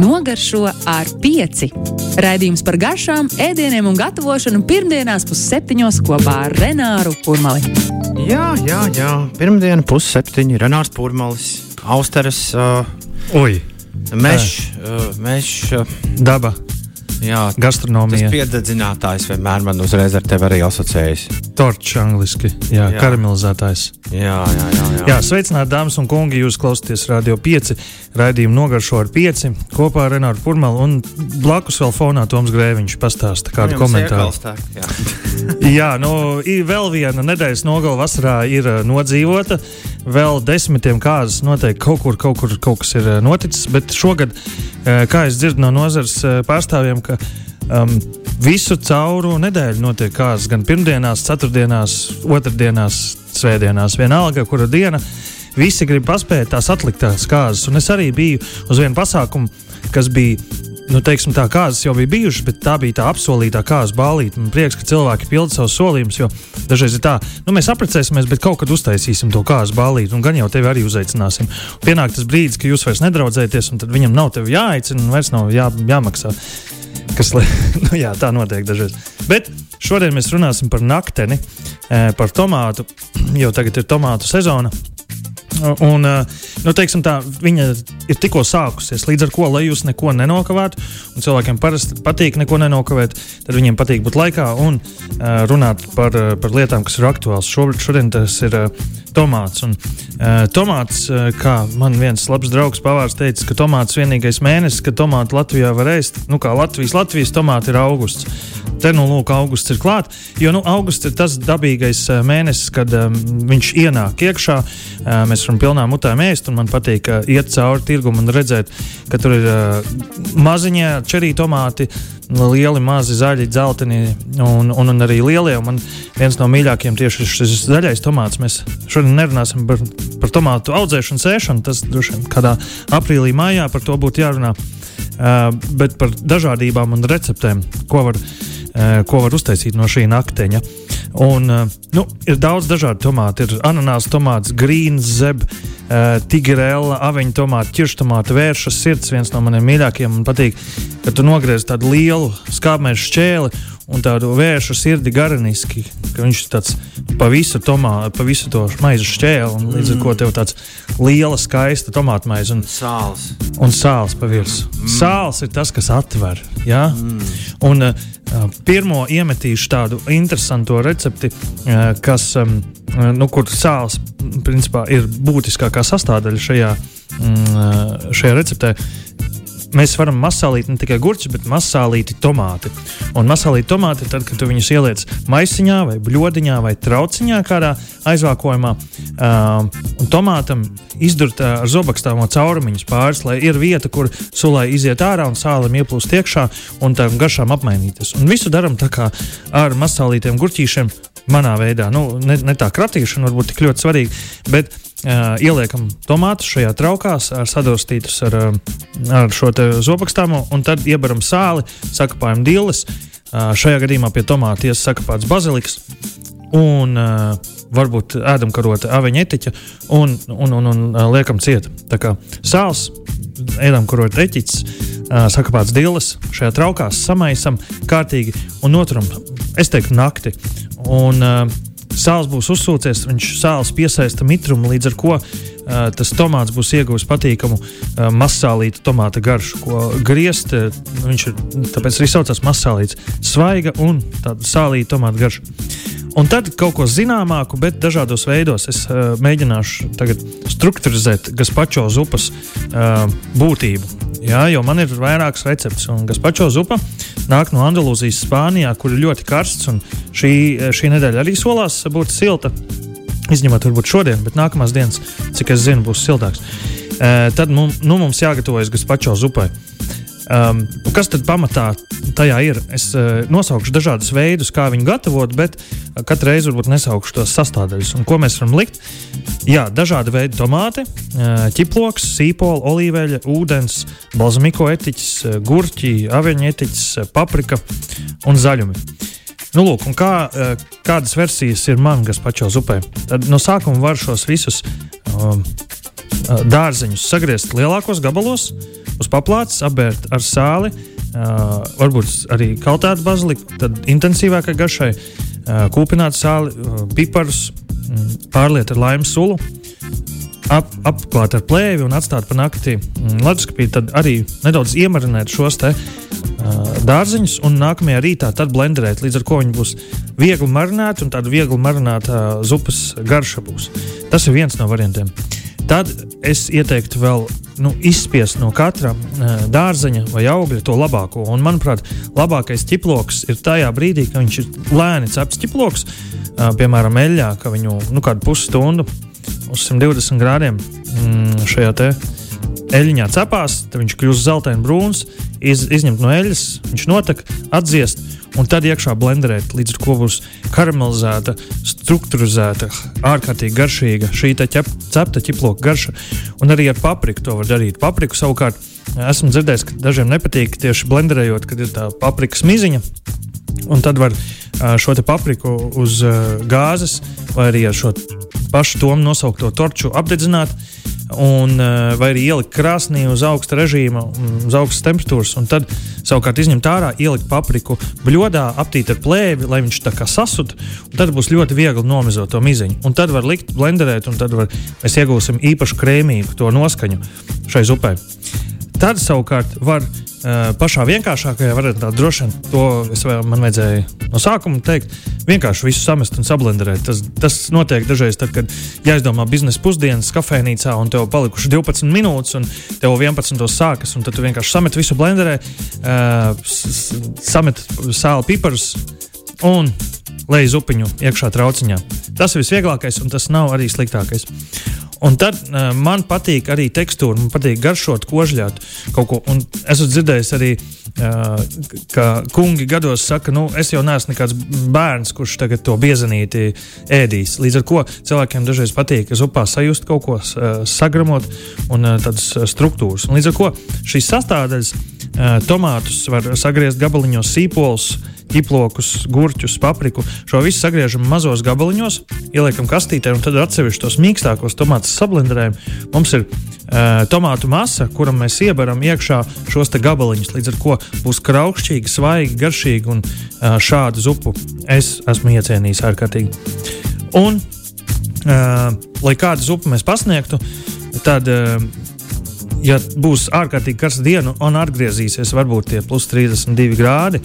Nogaršo ar pieci. Raidījums par garšām, ēdieniem un gatavošanu pirmdienās pusseptiņos kopā ar Renāru Kurmali. Jā, jā, jā. Pirmdiena pusseptiņi, Renārs Pūrmalis, Austeres, uh, Oi, Mešs, uh, meš, uh, daba, jā, tas gastronomija, piededzinātājs vienmēr man uzreiz ar tevi arī asociējas. torčs angliski, jā, Jā. jā. karamelizētājs. Jā, jā, jā. jā. Jā, sveicināti, dāmas un kungi. Jūs klausāties Radio 5, raidījumu nogaršo ar 5 kopā ar Renāru Pūrmalu un blakus vēl fonā Toms Grēviņš pastāsta kādu Jums komentāru. iekalstāk, jā. Jā, nu, vēl viena nedēļas nogala vasarā ir uh, nodzīvota. Vēl desmitiem kārtas noteikti kaut kur, kaut kur kaut kas ir uh, noticis. Bet šogad, uh, kā es dzirdu no nozares pārstāvjiem, ka um, visu cauru nedēļu notiek kārtas. Gan pirmdienās, ceturtdienās, otrdienās, svētdienās. Vienalga, kura diena. Visi grib paspēt tās atliktās kārtas. Un es arī biju uz vienu pasākumu, kas bija nu, teiksim, tā kāzas jau bija bijušas, bet tā bija tā apsolītā kāzas balīta. Man prieks, ka cilvēki pilda savus solījumus, jo dažreiz ir tā, nu, mēs apprecēsimies, bet kaut kad uztaisīsim to kāzas balīti, un gan jau tevi arī uzaicināsim. Pienāk tas brīdis, ka jūs vairs nedraudzēties, un tad viņam nav tevi jāaicina, un vairs nav jā, jāmaksā. Kas, nu, jā, tā notiek dažreiz. Bet šodien mēs runāsim par nakteni, eh, par tomātu, jo tagad ir tomātu sezona. Un, eh, nu, teiksim, tā, viņa ir tikko sākusies. Līdz ar to, lai jūs neko nenokavētu, un cilvēkiem parasti patīk neko nenokavēt, tad viņiem patīk būt laikā un uh, runāt par, eh, par lietām, kas ir aktuāls. Šobrīd, šodien tas ir uh, tomāts. Un, uh, tomāts, kā man viens labs draugs pavārs teica, ka tomāts vienīgais mēnesis, kad tomātu Latvijā var ēst, nu kā Latvijas, Latvijas tomāti ir augusts. Te nu, lūk, augusts ir klāts. Jo nu, augusts ir tas dabīgais mēnesis, kad um, viņš ienāk iekšā. Uh, mēs varam pilnā mutē ēst, un man patīk uh, iet cauri tirgumam un redzēt, ka tur ir uh, maziņie čerī tomāti. Lieli, mazi, zaļi, dzelteni un, un, un arī lielie. Un man viens no mīļākajiem tieši ir šis zaļais tomāts. Mēs šodien nerunāsim par, par tomātu audzēšanu, sēšanu. Tas droši vien kādā aprīlī, maijā par to būtu jārunā. Uh, bet par dažādībām un receptēm, ko var, uh, ko var uztaisīt no šī nakteņa. Un, uh, nu, ir daudz dažādu tomātu. Ir ananās tomāts, grīns, zeb, uh, tigrēla, aveņu tomātu, ķiršu tomātu, vēršas sirds. viens no maniem mīļākajiem. Man patīk, ka tu nogriez tādu lielu skābmēšu šķēli un tādu vēršu sirdi garaniski, ka viņš tāds pa visu, tomā, pa visu to maizu šķēli, un līdz ar to tev tāds liela, skaista tomātu maize un, Sāls. un sāls pa virsmu. Mm. Sāls ir tas, kas atver. Ja? Mm. Un, uh, pirmo iemetīšu tādu interesantu recepti, uh, kas, um, uh, nu, kur sāls principā, ir būtiskākā sastāvdaļa šajā, mm, šajā receptē. Mēs varam masālīt ne tikai gurķus, bet masālīti tomāti. Un masālīti tomāti tad, kad tu viņus ieliec maisiņā, vai bludiņā, vai trauciņā, kādā aizvākojumā. Um, un tomātam izdurt ar zobakstāmo caurumiņus pāris, lai ir vieta, kur sulai iziet ārā un sālim ieplūst iekšā un tām garšām apmainīties. Un visu darām tā kā ar masālītiem gurķīšiem. Manā veidā, nu, ne, ne tā kratīšana varbūt tik ļoti svarīga, bet ieliekam tomātus šajā traukā, ar sadūrstītus ar, ar šo zobakstāmo, un tad iebaram sāli, sakapājam dīles. Šajā gadījumā pie tomāta iesakapāts baziliks un uh, varbūt ēdam karota aveņa etiķa un, un, un, un uh, liekam ciet. Tā kā sāls, ēdam karota eķis, uh, sakapāts dīles, šajā traukā samaisam kārtīgi un noturam, es teiktu, nakti. Un, uh, Sāls būs uzsūcies, viņš sāls piesaista mitrumu, līdz ar to uh, tas tomāts būs ieguvis patīkamu uh, masālītu tomāta garšu, ko griezt. Uh, viņš ir tāpēc arī saucās masālīts, svaiga un tāda sālīta tomāta garša. Un tad kaut ko zināmāku, bet dažādos veidos es uh, mēģināšu tagad strukturizēt Gaspačo zupas uh, būtību. Jā, jo man ir vairākas receptes, un Gaspačo zupa nāk no Andalūzijas, Spānijā, kur ir ļoti karsts. Šī, šī nedēļa arī solās būt silta. Izņemot, varbūt šodien, bet nākamās dienas, cik es zinu, būs siltāks. E, tad mums, nu, mums jāgatavojas Gaspačo zupai. Um, kas tad pamatā tajā ir? Es uh, nosaukšu dažādus veidus, kā viņu gatavot, bet uh, katru reizi varbūt nesaukšu tos sastāvdaļas. Un ko mēs varam likt? Jā, dažādi veidi tomāti, uh, ķiploks, sīpola, olīveļa, ūdens, balzamiko etiķis, uh, gurķi, aveņu etiķis, paprika un zaļumi. Nu, lūk, kā, kādas versijas ir man, kas pašā zupē? Tad no sākuma var šos visus um, dārzeņus sagriezt lielākos gabalos, uz paplātes, apbērt ar sāli, uh, varbūt arī kaltētu baziliku, tad intensīvākai garšai, uh, kūpināt sāli, uh, piparus, pārliet ar laimes sulu. Ap, apklāt ar plēvi un atstāt pa nakti mm, leduskapī, tad arī nedaudz iemarinēt šos te, uh, dārziņus un nākamajā rītā tad blenderēt, līdz ar to viņi būs viegli marināti un tāda viegli marināta uh, zupas garša būs. Tas ir viens no variantiem. Tad es ieteiktu vēl nu, izspiest no katra uh, dārzeņa vai augļa to labāko. Un, manuprāt, labākais ķiploks ir tajā brīdī, kad viņš ir lēni cepts ķiploks, uh, piemēram, eļļā, ka viņu nu, kādu pusstundu uz 120 grādiem mm, šajā te eļļā cepās, tad viņš kļūst zeltaini brūns, iz, izņemt no eļļas, viņš notek, atdziest un tad iekšā blenderēt, līdz ar to būs karamelizēta, struktūrizēta, ārkārtīgi garšīga šī ķep, cepta ķiploka garša. Un arī ar papriku to var darīt. Papriku savukārt esmu dzirdējis, ka dažiem nepatīk tieši blenderējot, kad ir tā paprikas miziņa. Un tad var šo papriku uz gāzes vai arī ar šo pašu tomu nosaukto torču apdedzināt un, eh, vai arī ielikt krāsnī uz augsta režīma, uz augstas temperatūras, un tad savukārt izņemt ārā, ielikt papriku bļodā, aptīt ar plēvi, lai viņš tā kā sasut, un tad būs ļoti viegli nomizot to miziņu. Un tad var likt blenderēt, un tad var, mēs iegūsim īpašu krēmīgu to noskaņu šai zupai. Tad savukārt var uh, pašā vienkāršākajā variantā, droši vien to vēl, man vajadzēja no sākuma teikt, vienkārši visu samest un sablenderēt. Tas, tas notiek dažreiz, tad, kad jāizdomā biznesa pusdienas kafejnīcā, un tev palikuši 12 minūtes, un tev 11. sākas, un tad tu vienkārši samet visu blenderē, uh, samet sāli piparus un lej zupiņu iekšā trauciņā. Tas ir visvieglākais, un tas nav arī sliktākais. Un tad uh, man patīk arī tekstūra, man patīk garšot, kožļāt kaut ko. Un es esmu dzirdējis arī, uh, ka kungi gados saka, nu, es jau neesmu nekāds bērns, kurš tagad to biezenīti ēdīs. Līdz ar to cilvēkiem dažreiz patīk zupā sajust kaut ko, uh, sagramot un uh, tādas struktūras. Un līdz ar to šīs sastāvdaļas, uh, tomātus var sagriezt gabaliņos, sīpolus ķiplokus, gurķus, papriku. Šo visu sagriežam mazos gabaliņos, ieliekam kastītē un tad atsevišķi tos mīkstākos tomātus sablenderējam. Mums ir uh, tomātu masa, kuram mēs iebaram iekšā šos gabaliņus. Līdz ar to būs kraukšķīgi, svaigi, garšīgi un uh, šādu zupu es esmu iecienījis ārkārtīgi. Un, uh, lai kādu zupu mēs pasniegtu, tad uh, ja būs ārkārtīgi karsta diena un atgriezīsies varbūt tie plus 32 grādi,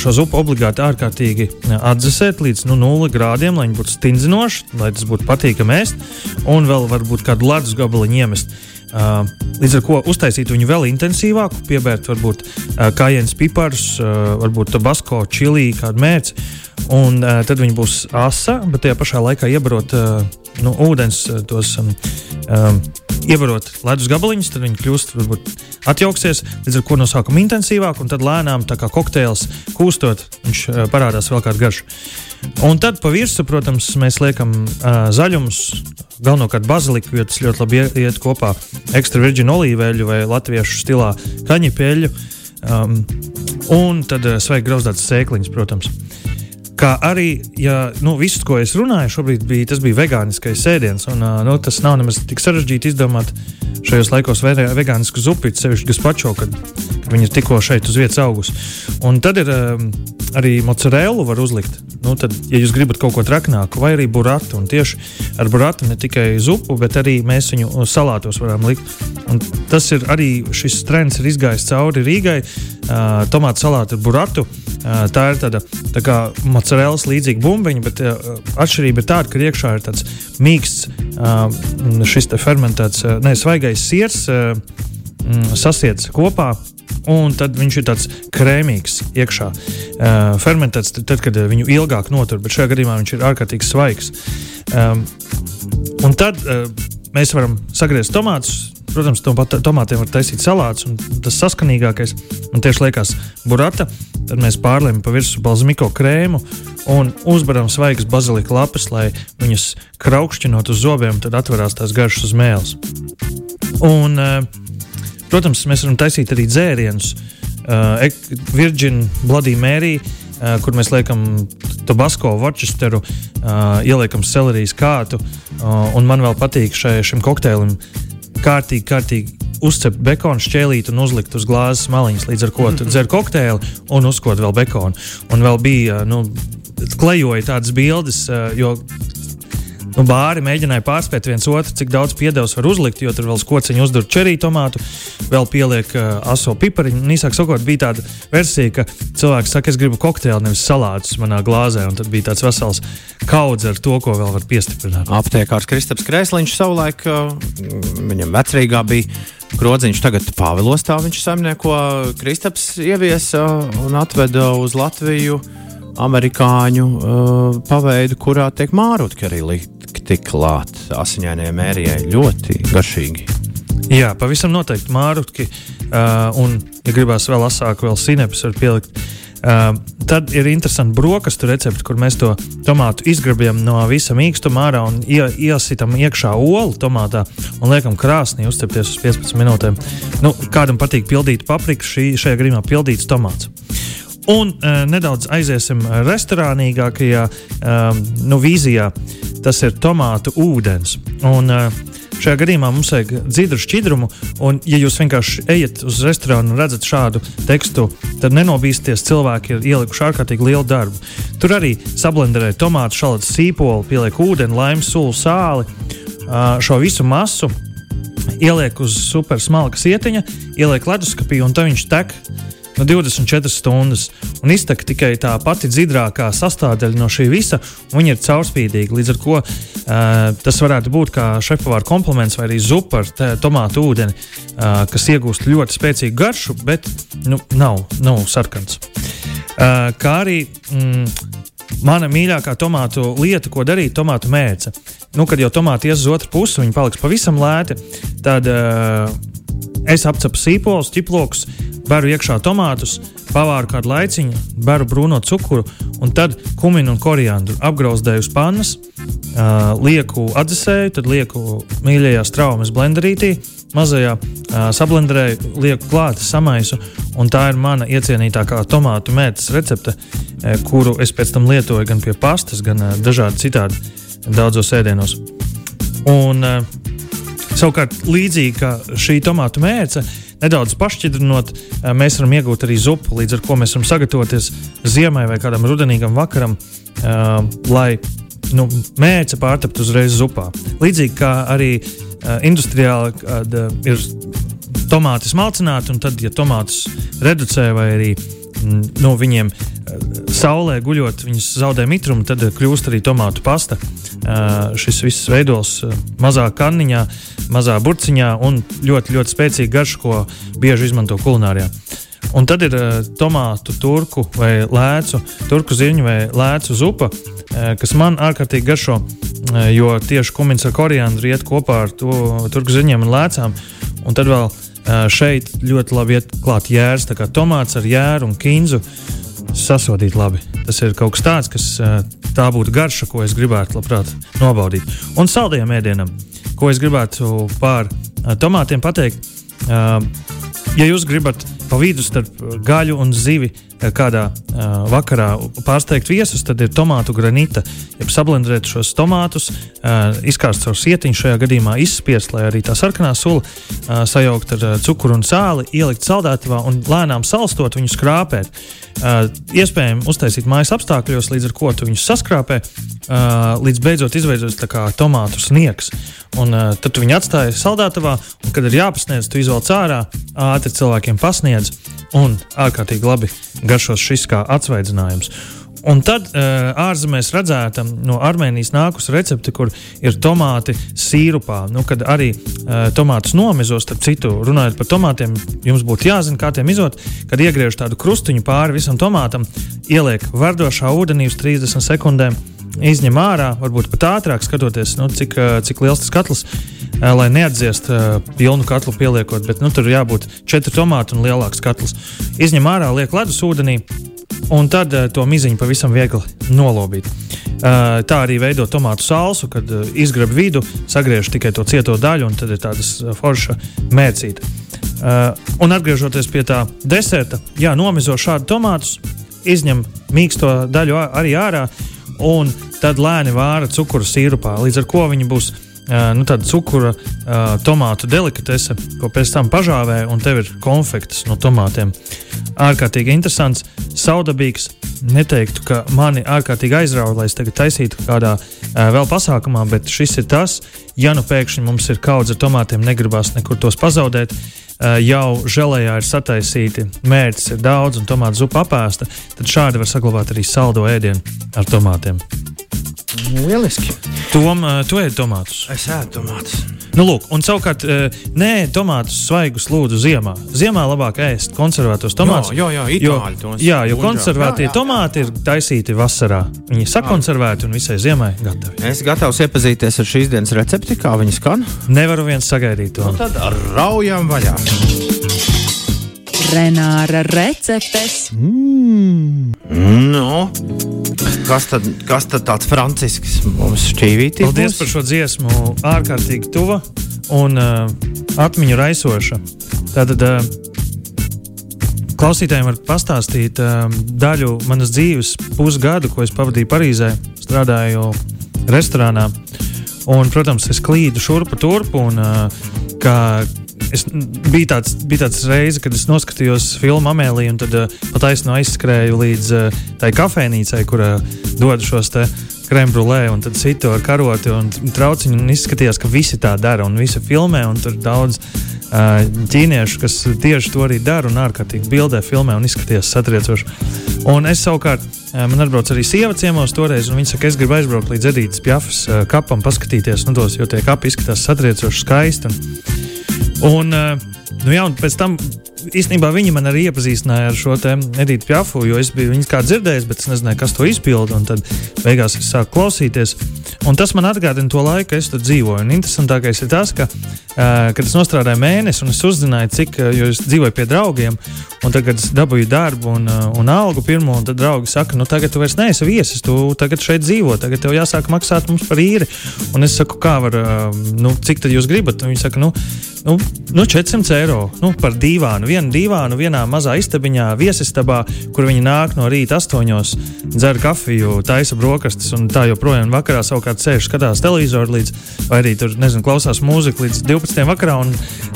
šo zupu obligāti ārkārtīgi atdzesēt līdz nu, 0 grādiem, lai viņi būtu stingzinoši, lai tas būtu patīkami ēst, un vēl varbūt kādu ledus gabaliņu iemest. Līdz ar to uztaisīt viņu vēl intensīvāku, piebērt varbūt kājienas piparus, varbūt tabasko, čili, kādu mērci. Un tad viņi būs asa, bet tajā pašā laikā iebarot nu, ūdens, tos um, um, ievarot ledus gabaliņus, tad viņi kļūst varbūt atjauksies, līdz ar to no sākuma intensīvāk, un tad lēnām, tā kā kokteils kūstot, viņš uh, parādās vēl kāda garša. Un tad pa virsmu, protams, mēs liekam uh, zaļumus, galvenokārt baziliku, jo tas ļoti labi iet kopā ekstra virģinu olīveļu vai latviešu stilā kaņepēļu. Um, un tad uh, sveiki grauzdātas sēkliņas, protams. Kā arī, ja nu, viss, ko es runāju, šobrīd bija, tas bija vegāniskais sēdiens. Un, nu, tas nav nemaz tik sarežģīti izdomāt šajos laikos vegānisku zupiņu, sevišķi gazpacho, kad, ir tikko šeit uz vietas augus. Un tad ir um, arī mozzarella var uzlikt. Nu, tad, ja jūs gribat kaut ko traknāku, vai arī burātu, un tieši ar burātu ne tikai zupu, bet arī mēs viņu salātos varam likt. Un tas ir arī šis trends, ir izgājis cauri Rīgai. Uh, tomātu salātu ar burātu. Uh, tā ir tāda tā kā mozzarella līdzīga bumbiņa, bet uh, atšķirība ir tāda, ka iekšā ir tāds mīksts, uh, šis fermentēts, uh, ne svaigais sirs, uh, sasiets kopā un tad viņš ir tāds krēmīgs iekšā. Uh, fermentēts tad, kad viņu ilgāk notur, bet šajā gadījumā viņš ir ārkārtīgi svaigs. Um, un tad uh, mēs varam sagriezt tomātus. Protams, no tomātiem var taisīt salātus, un tas saskanīgākais man tieši liekas burata. Tad mēs pārlējam pa virsmu balzamiko krēmu un uzbaram svaigas bazilika lapas, lai viņas kraukšķinot uz zobiem, tad atverās tās garšas uz mēles. Un, uh, Protams, mēs varam taisīt arī dzērienus. Uh, Virģina, Bloody Mary, uh, kur mēs liekam Tobasko, Worcesteru, uh, ieliekam selerijas kātu. Uh, un man vēl patīk šai, šim kokteilim kārtīgi, kārtīgi uzcept bekonu šķēlīti un uzlikt uz glāzes maliņas, līdz ar ko tu dzer kokteili un uzkot vēl bekonu. Un vēl bija, nu, klejoja tādas bildes, jo Nu, bāri mēģināja pārspēt viens otru, cik daudz piedevs var uzlikt, jo tur vēl skociņu uzdur čeriju tomātu, vēl pieliek uh, aso pipariņu. Un īsāk sakot, bija tāda versija, ka cilvēks saka, es gribu kokteili, nevis salātus manā glāzē. Un tad bija tāds vesels kaudz ar to, ko vēl var piestiprināt. Aptiekārs Kristaps Krēsliņš savulaik, uh, viņam vecrīgā bija. Krodziņš tagad Pāvilostā viņš saimnieko Kristaps ieviesa un atveda uz Latviju amerikāņu uh, paveidu, kurā tiek mārutki tik klāt asiņainajai mērijai. Ļoti garšīgi. Jā, pavisam noteikti mārutki. Uh, un, ja gribās vēl asāku, vēl sinepes var pielikt. Uh, tad ir interesanti brokastu recepte, kur mēs to tomātu izgrabjam no visa mīkstuma ārā un ie, iesitam iekšā olu tomātā un liekam krāsnī uzcepties uz 15 minūtēm. Nu, kādam patīk pildīt papriku, šī, šajā gadījumā pildīts tomāts. Un uh, nedaudz aiziesim restorānīgākajā um, nu, vīzijā. Tas ir tomātu ūdens. Un, uh, Šajā gadījumā mums vajag dzidru šķidrumu, un, ja jūs vienkārši ejat uz restorānu un redzat šādu tekstu, tad nenobīsties. Cilvēki ir ielikuši ārkārtīgi lielu darbu. Tur arī sablenderē tomātu, šādu sīpolu, pieliek ūdeni, laimes sulu, sāli. Šo visu masu ieliek uz super smalka sietiņa, ieliek leduskapī, un tā viņš tek no 24 stundas. Un iztek tikai tā pati dziļākā sastāvdaļa no šī visa, un viņa ir caurspīdīga. Līdz ar to uh, tas varētu būt kā šefpavāra kompliments vai arī zupa ar tomātu ūdeni, uh, kas iegūst ļoti spēcīgu garšu, bet nu, nav, nav sarkans. Uh, kā arī mm, mana mīļākā tomātu lieta, ko darīt, ir tomātu mērce. Nu, kad jau tomāti ies uz otru pusi, viņi paliks pavisam lēti, tad uh, es apcepu sīpolus, ķiplokus, Baru iekšā tomātus, pavāru kādu laiciņu, baru brūno cukuru un tad kuminu un koriandru apgrauzdēju uz pannas, uh, lieku atdzesēju, tad lieku mīļajā straumes blenderītī, mazajā uh, sablenderēju, lieku klāt, samaisu. Tā ir mana iecienītākā tomātu mētas recepte, uh, kuru es pēc tam lietoju gan pie pastas, gan uh, dažādi citādi daudzos ēdienos. Un, uh, savukārt, līdzīgi kā šī tomātu mērce, uh, nedaudz pašķidrinot, eh, mēs varam iegūt arī zupu, līdz ar to mēs varam sagatavoties ziemai vai kādam rudenīgam vakaram, uh, lai nu, mērce pārtaptu uzreiz zupā. Līdzīgi kā arī uh, industriāli kad, uh, ir tomāti smalcināti, un tad, ja tomātus reducē vai arī mm, nu, viņiem saulē guļot, viņas zaudē mitrumu, tad kļūst arī tomātu pasta. Šis viss veidos mazā kanniņā, mazā burciņā un ļoti, ļoti spēcīga garša, ko bieži izmanto kulinārijā. Un tad ir tomātu, turku vai lēcu, turku ziņu vai lēcu zupa, kas man ārkārtīgi garšo, jo tieši kumins ar koriandru iet kopā ar to turku ziņiem un lēcām. Un tad vēl šeit ļoti labi iet klāt jērs, tā kā tomāts ar jēru un kinzu sasodīt labi. Tas ir kaut kas tāds, kas tā būtu garša, ko es gribētu labprāt nobaudīt. Un saldējiem ēdienam, ko es gribētu pār tomātiem pateikt, ja jūs gribat pa vidu starp gaļu un zivi kādā uh, vakarā pārsteigt viesus, tad ir tomātu granīta. Ja sablendēt šos tomātus, uh, izkārst caur sietiņu, šajā gadījumā izspiest, lai arī tā sarkanā sula uh, sajaukt ar uh, cukuru un sāli, ielikt saldētavā un lēnām salstot viņu skrāpēt. Uh, iespējams, uztaisīt mājas apstākļos, līdz ar ko tu viņus saskrāpē, uh, līdz beidzot izveidojas tomātu sniegs. Un, uh, tad tu viņu atstāji saldētavā, un, kad ir jāpasniedz, tu izvelc ārā, ātri cilvēkiem pasniedz, un ārkārtīgi labi garšos šis kā atsveidzinājums. Un tad uh, ārzemēs redzēta no Armēnijas nākusi recepte, kur ir tomāti sīrupā. Nu, kad arī uh, tomātus nomizo, starp citu, runājot par tomātiem, jums būtu jāzina, kā tiem izot. Kad iegriež tādu krustiņu pāri visam tomātam, ieliek verdošā ūdenī uz 30 sekundēm, izņem ārā, varbūt pat ātrāk skatoties, nu, cik, uh, cik liels tas katls ir lai neatdziest uh, pilnu katlu pieliekot, bet nu, tur jābūt četri tomāti un lielāks katls. Izņem ārā, liek ledus ūdenī. Un tad uh, to miziņu pavisam viegli nolobīt. Uh, tā arī veido tomātu salsu, kad uh, izgrab vidu, sagriež tikai to cieto daļu, un tad ir tāda uh, forša mērcīta. Uh, un atgriežoties pie tā deserta, jā, nomizo šādu tomātus, izņem mīksto daļu arī ārā, un tad lēni vāra cukuru sīrupā. Līdz ar to viņi būs nu, tāda cukura, tomātu delikatese, ko pēc tam pažāvē, un tev ir konfekts no tomātiem. Ārkārtīgi interesants, saudabīgs. Neteiktu, ka mani ārkārtīgi aizrauja, lai es tagad taisītu kādā vēl pasākumā, bet šis ir tas, ja nu pēkšņi mums ir kaudze ar tomātiem, negribas nekur tos pazaudēt. Jau žēlējā ir sataisīti, mērķis ir daudz, un tomātu zupa apēsta, tad šādi var saglabāt arī saldo ēdienu ar tomātiem. Lieliski. Tom, tu ēd tomātus. Es ēdu tomātus. Nu, lūk, un savukārt, nē, tomātus svaigus lūdzu ziemā. Ziemā labāk ēst konservētos tomātus. Jā, jā, jā itāļi tos. Jā, jo konservētie jā, jā. tomāti ir taisīti vasarā. Viņi sakonservēti un visai ziemai gatavi. Es gatavs iepazīties ar šīs dienas recepti, kā viņi skan. Nevaru viens sagaidīt to. Nu, tad raujam vaļā. Renāra receptes. Mm. No. Kas tad, kas tad tāds francisks mums šķīvītī? Paldies par šo dziesmu. Ārkārtīgi tuva un uh, atmiņu raisoša. Tātad uh, klausītājiem var pastāstīt uh, daļu manas dzīves, pusgadu, ko es pavadīju Parīzē. Strādāju restorānā. Un, protams, es klīdu šurpu turpu un uh, kā es biju tāds, bija tāds reize, kad es noskatījos filmu Amēliju, un tad uh, pat aizsnu aizskrēju līdz uh, tai kafejnīcai, kur uh, dod šos te krembrulē, un tad citu ar karoti un trauciņu. Un izskatījās, ka visi tā dara, un visi filmē, un tur daudz uh, ķīniešu, kas tieši to arī dara, un ārkārtīgi bildē, filmē, un izskatījās satriecoši. Un es savukārt, man atbrauc arī sieva ciemos toreiz, un viņa saka, es gribu aizbraukt līdz Edītas Pjafas kapam, paskatīties, nu tos, jo tie kapi izskatās satriecoši skaisti. Un, Un, eh, nu jā, un pēc tam īstenībā viņi man arī iepazīstināja ar šo Edītu Pjafu, jo es biju viņas kā dzirdējis, bet es nezināju, kas to izpilda. Tad beigās es sāku klausīties. Un tas man atgādina to laiku, kad es tur dzīvoju. Un interesantākais ir tas, ka, uh, kad es strādāju mēnesi, un es uzzināju, cik, jo es dzīvoju pie draugiem, un tagad es dabūju darbu un, uh, un algu pirmo, un tad draugi saka, nu tagad tu vairs neesi viesis, tu tagad šeit dzīvo, tagad tev jāsāk maksāt mums par īri. Un es saku, kā var, uh, nu, cik tad jūs gribat? Un viņi saka, nu, nu, nu 400 eiro nu, par divānu vienu divānu vienā mazā istabiņā, viesistabā, kur viņi nāk no rīta astoņos, dzer kafiju, taisa brokastis un tā joprojām. Vakarā savukārt sēž skatās televizoru līdz, vai arī tur, nezinu, klausās mūziku līdz 12. vakarā,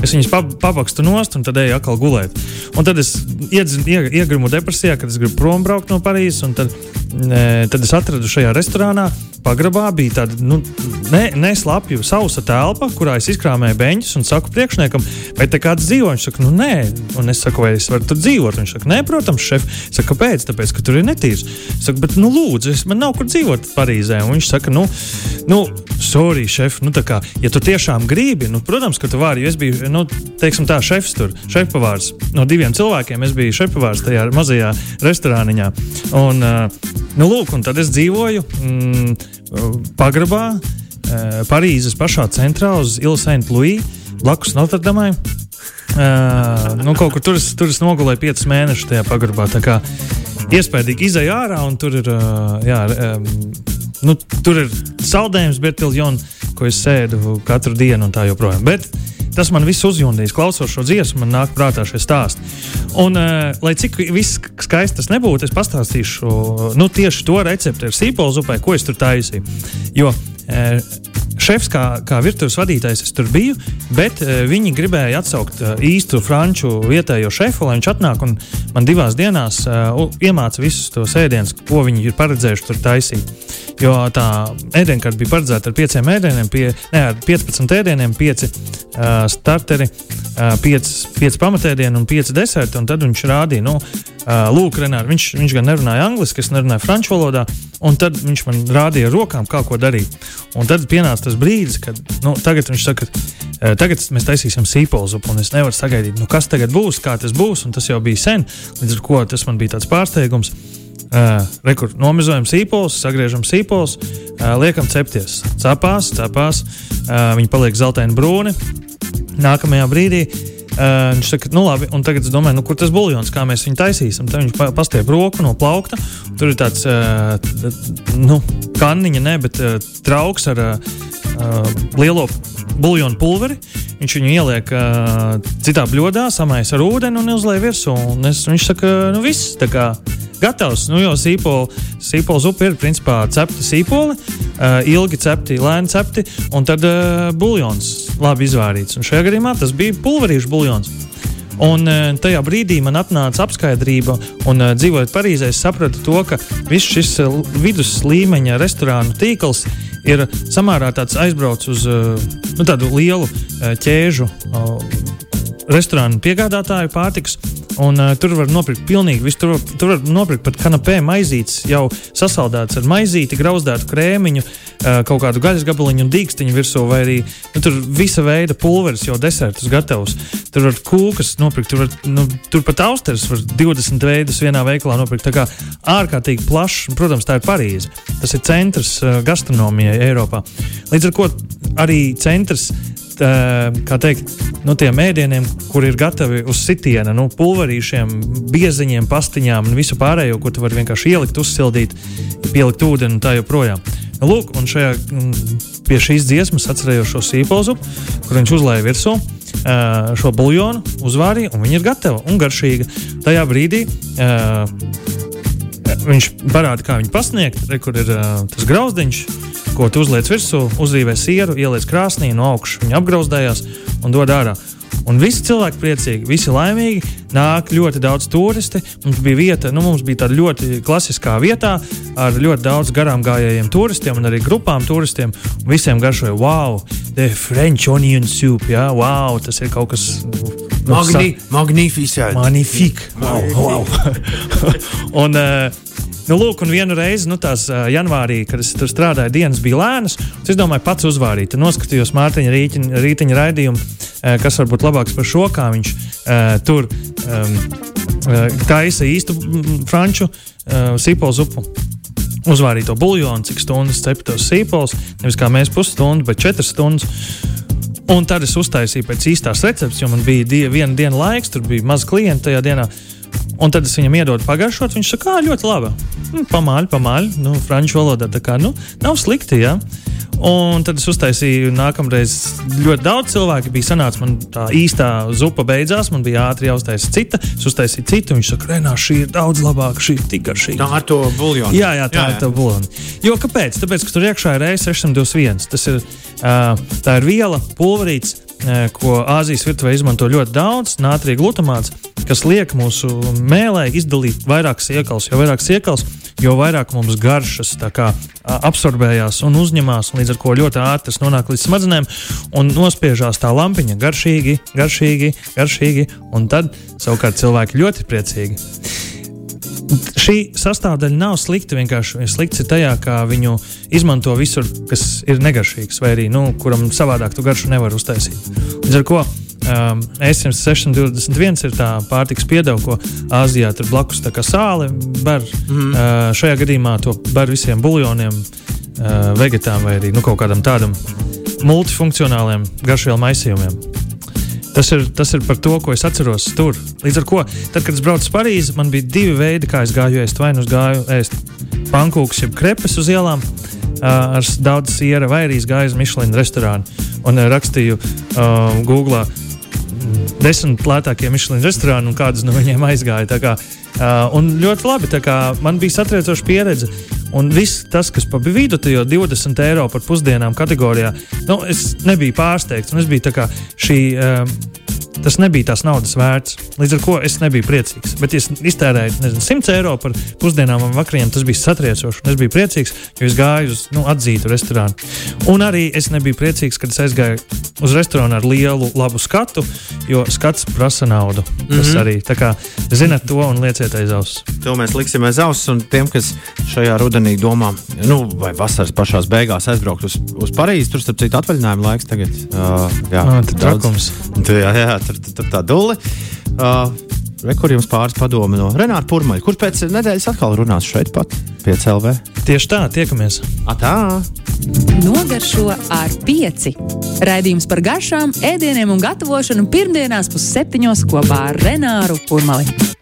es viņus papakstu nost, un tad eju atkal gulēt. Un tad es iedzinu, ie, iegrimu depresijā, kad es gribu prom braukt no Parīzes, tad, e, tad es atradu šajā restorānā pagrabā bija tāda nu, ne, neslapja sausa telpa, kurā es izkrāmēju beņķus un saku priekšniekam, vai te kāds dzīvo? Viņš saka, nu nē, Un es saku, vai es varu tur dzīvot? Viņš saka, nē, protams, šef. Es saku, kāpēc? Tāpēc, ka tur ir netīrs. Es saku, bet, nu, lūdzu, es, man nav kur dzīvot Parīzē. Un viņš saka, nu, nu sorry, šef, nu, tā kā, ja tu tiešām gribi, nu, protams, ka tu vari. Es biju, nu, teiksim, tā, šefs tur, šefpavārs. No diviem cilvēkiem es biju šefpavārs tajā mazajā restorāniņā. Un, uh, nu, lūk, un tad es dzīvoju mm, pagrabā. Parīzes pašā centrā uz Ilu St. Louis, blakus Notre-Damai. Uh, nu, kaut kur tur es, tur es nogulēju piecus mēnešus tajā pagrabā. Tā kā iespējams izēja ārā un tur ir. Uh, jā, um, nu, tur ir saldējums, Bertiljons, ko es sēdu katru dienu un tā joprojām. Bet tas man viss uzjundīs. Klausos šo dziesmu, man nāk prātā šie stāsti. Un, uh, lai cik viss skaists tas nebūtu, es pastāstīšu nu, tieši to recepti ar sīpolu zupai, ko es tur taisīju. Jo šefs, kā, kā virtuves vadītājs, es tur biju, bet uh, viņi gribēja atsaukt uh, īstu franču vietējo šefu, lai viņš atnāk un man divās dienās uh, iemāca visus tos ēdienus, ko viņi ir paredzējuši tur taisīt. Jo tā ēdienkarte bija paredzēta ar pieciem ēdieniem, pie, ne, ar 15 ēdieniem, 5 uh, starteri, uh, 5, 5 pamatēdieni un 5 deserti. Un tad viņš rādīja, nu, uh, lūk, Renāri, viņš, viņš gan nerunāja angliski, es nerunāju franču valodā. Un tad viņš man rādīja ar rokām, kā ko darīt. Un tad pienāca tas brīdis, kad nu, viņš saka, uh, tagad mēs taisīsim sīpolu zupu, un es nevaru sagaidīt, nu, kas tagad būs, kā tas būs. Tas jau bija sen, līdz ar to tas man bija tāds pārsteigums. Uh, Rekur, nomizojam sīpolus, sagriežam sīpolus, uh, liekam cepties. Cepās, cepās, uh, viņi paliek zeltaini brūni. Nākamajā brīdī uh, viņš saka, nu labi, un tagad es domāju, nu, kur tas buļļons, kā mēs viņu taisīsim. Tad viņš pastiep roku no plaukta. Tur ir tāds, uh, nu, kanniņa, ne, bet uh, trauks ar uh, lielo buļļonu pulveri. Viņš viņu ieliek uh, citā bļodā, samaisa ar ūdeni un uzliek virsū. Un es, viņš saka, nu viss, tā kā gatavs. Nu, jo sīpola, sīpola zupa ir principā cepta sīpoli, uh, ilgi cepti, lēni cepti, un tad uh, buļļons labi izvārīts. Un šajā gadījumā tas bija pulverīšu buļļons. Un uh, tajā brīdī man atnāca apskaidrība, un dzīvojot Parīzē, es sapratu to, ka viss šis uh, vidus līmeņa restorānu tīkls ir samērā aizbraucis uz uh, nu, tādu lielu uh, ķēžu. Uh, restorānu piegādātāju pārtikas. Un, uh, tur var nopirkt pilnīgi visu. Tur, tur var nopirkt pat kanapē maizītes, jau sasaldēts ar maizīti, grauzdētu krēmiņu, uh, kaut kādu gaļas gabaliņu un dīkstiņu virsū, vai arī nu, tur visa veida pulveris jau desertus gatavs. Tur var kūkas nopirkt, tur, var, nu, tur pat austeres var 20 veidus vienā veikalā nopirkt. Tā kā ārkārtīgi plašs, protams, tā ir Parīze. Tas ir centrs uh, gastronomijai Eiropā. Līdz ar to arī centrs kā teikt, nu, tiem ēdieniem, kur ir gatavi uz sitiena, nu, pulverīšiem, bieziņiem, pastiņām un visu pārējo, ko tu vari vienkārši ielikt, uzsildīt, pielikt ūdeni un tā joprojām. Nu, lūk, un šajā, pie šīs dziesmas atcerējos šo sīpolzu, kur viņš uzlēja virsū šo buļļonu, uzvārīja, un viņa ir gatava un garšīga. Tajā brīdī viņš parāda, kā viņu pasniegt, re, kur ir tas grauzdiņš ko tu uzliec virsū, uzrīvē sieru, ieliec krāsnī, no augšas viņa apgrauzdējās un dod ārā. Un visi cilvēki priecīgi, visi laimīgi. Nāk ļoti daudz turisti. Mums bija vieta, nu, mums bija tāda ļoti klasiskā vietā ar ļoti daudz garām gājējiem turistiem un arī grupām turistiem. Visiem garšoja, wow, the French onion soup, jā, wow, tas ir kaut kas. Nu, Magni, magnificent. Magnifique. Wow, wow. un, uh, Nu, lūk, un vienu reizi, nu, tās uh, janvārī, kad es tur strādāju, dienas bija lēnas. Es domāju, pats uzvārīt. Noskatījos Mārtiņa rītiņa, rītiņa raidījumu, uh, kas varbūt labāks par šo, kā viņš uh, tur um, uh, taisa īstu franču uh, sīpolu zupu uzvārīto buļļonu, cik stundas ceptos sīpols. Nevis kā mēs pusstundu, bet četras stundas. Un tad es uztaisīju pēc īstās receptes, jo man bija die, viena diena laiks, tur bija maz klientu tajā dienā. Un tad es viņam iedodu pagaršot. Viņš saka, ka ļoti labi. Nu, pamāļ, pamāļ. Nu, franču valodā tā kā nu, nav slikti. Ja? Un tad es uztaisīju nākamreiz ļoti daudz cilvēku. Bija sanācis, man tā īstā zupa beidzās, man bija ātri jāuztaisa cita. Es uztaisīju citu, viņš saka, Renā, šī ir daudz labāka, šī ir tik garšīga. Tā ar to buļbuļsāļu. Jā, jā, tā jā, jā. ir tā buļbuļsāļu. Jo kāpēc? Tāpēc, ka tur iekšā ir E621. Tas ir, tā ir viela, pulverīts, ko Āzijas virtuvē izmanto ļoti daudz, nātrija glutamāts kas liek mūsu mēlē izdalīt vairāk siekals. Jo vairāk siekals, jo vairāk mums garšas kā, absorbējās un uzņemās, un līdz ar to ļoti ātri tas nonāk līdz smadzenēm un nospiežās tā lampiņa garšīgi, garšīgi, garšīgi, un tad savukārt cilvēki ļoti priecīgi. Šī sastāvdaļa nav slikta. Vienkārši slikts ir tajā, kā viņu izmanto visur, kas ir negaršīgs, vai arī nu, kuram savādāk tu garšu nevar uztaisīt. Līdz ar to Um, S621 ir tā pārtiks piedeva, ko Āzijā tur blakus tā kā sāli bar. Mm. Uh, šajā gadījumā to bar visiem buļļoniem, uh, vegetām vai arī nu, kaut kādam tādam multifunkcionāliem garšvielu maisījumiem. Tas ir, tas ir par to, ko es atceros tur. Līdz ar to, tad, kad es braucu uz Parīzi, man bija divi veidi, kā es gāju ēst. Vai nu es gāju ēst pankūkus, jeb krepes uz ielām uh, ar daudz siera, vai arī es gāju uz Michelin restorānu un uh, rakstīju uh, Google desmit lētākie Michelin restorāni un kādas no viņiem aizgāja. Kā, uh, un ļoti labi, kā, man bija satriecoša pieredze. Un viss tas, kas pa vidu, jo 20 eiro par pusdienām kategorijā, nu, es nebiju pārsteigts. Es biju tā kā šī. Uh, tas nebija tās naudas vērts. Līdz ar to es nebiju priecīgs. Bet, es iztērēju nezinu, 100 eiro par pusdienām un vakariem, tas bija satriecoši. Es biju priecīgs, jo es gāju uz nu, atzītu restorānu. Un arī es nebiju priecīgs, kad es aizgāju uz restorānu ar lielu, labu skatu, jo skats prasa naudu. Tas mm -hmm. arī tā kā zinat to un lieciet aiz auss. To mēs liksim aiz auss, un tiem, kas šajā rudenī domā, nu, vai vasaras pašās beigās aizbraukt uz, uz Parīzi, tur starp citu atvaļinājuma laiks tagad. Uh, jā, tas ir jā, jā, tur, tur, tur tā duli. Uh, Re, kur jums pāris padomi no Renāta Pūraņa, kurš pēc nedēļas atkal runās šeit, pat pie CLV? Tieši tā, tiekamies. Atā. Nogaršo ar pieci. Raidījums par garšām, ēdieniem un gatavošanu pirmdienās pusseptiņos kopā ar Renāru Pūraņu.